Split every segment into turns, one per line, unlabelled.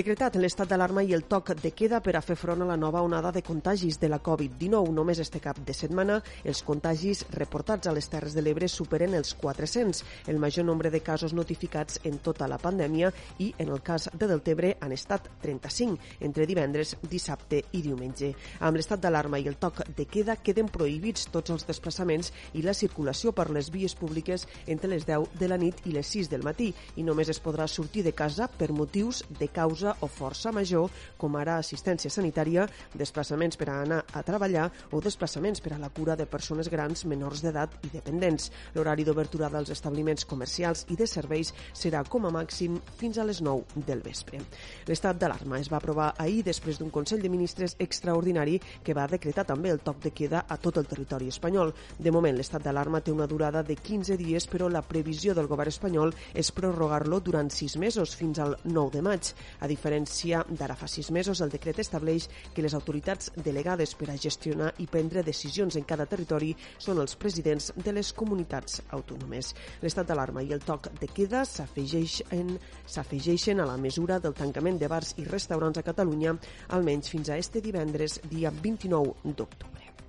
Decretat l'estat d'alarma i el toc de queda per a fer front a la nova onada de contagis de la Covid-19. Només este cap de setmana, els contagis reportats a les Terres de l'Ebre superen els 400, el major nombre de casos notificats en tota la pandèmia i, en el cas de Deltebre, han estat 35, entre divendres, dissabte i diumenge. Amb l'estat d'alarma i el toc de queda queden prohibits tots els desplaçaments i la circulació per les vies públiques entre les 10 de la nit i les 6 del matí i només es podrà sortir de casa per motius de causa causa o força major, com ara assistència sanitària, desplaçaments per a anar a treballar o desplaçaments per a la cura de persones grans, menors d'edat i dependents. L'horari d'obertura dels establiments comercials i de serveis serà com a màxim fins a les 9 del vespre. L'estat d'alarma es va aprovar ahir després d'un Consell de Ministres extraordinari que va decretar també el toc de queda a tot el territori espanyol. De moment, l'estat d'alarma té una durada de 15 dies, però la previsió del govern espanyol és prorrogar-lo durant 6 mesos, fins al 9 de maig. A diferència d'ara fa sis mesos, el decret estableix que les autoritats delegades per a gestionar i prendre decisions en cada territori són els presidents de les comunitats autònomes. L'estat d'alarma i el toc de queda s'afegeixen s'afegeixen a la mesura del tancament de bars i restaurants a Catalunya, almenys fins a este divendres, dia 29 d'octubre.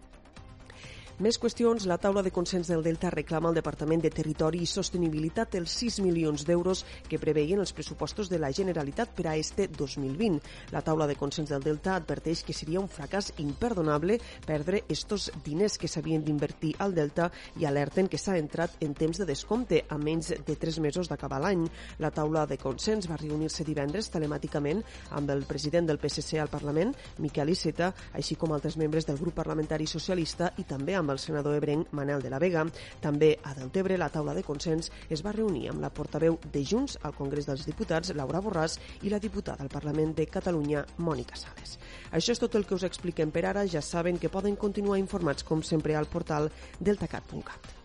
Més qüestions. La taula de consens del Delta reclama al Departament de Territori i Sostenibilitat els 6 milions d'euros que preveien els pressupostos de la Generalitat per a este 2020. La taula de consens del Delta adverteix que seria un fracàs imperdonable perdre estos diners que s'havien d'invertir al Delta i alerten que s'ha entrat en temps de descompte a menys de 3 mesos d'acabar l'any. La taula de consens va reunir-se divendres telemàticament amb el president del PSC al Parlament, Miquel Iceta, així com altres membres del grup parlamentari socialista i també el senador ebrenc Manel de la Vega. També a Deltebre la taula de consens es va reunir amb la portaveu de Junts al Congrés dels Diputats, Laura Borràs, i la diputada al Parlament de Catalunya, Mònica Sales. Això és tot el que us expliquem per ara. Ja saben que poden continuar informats, com sempre, al portal deltacat.cat.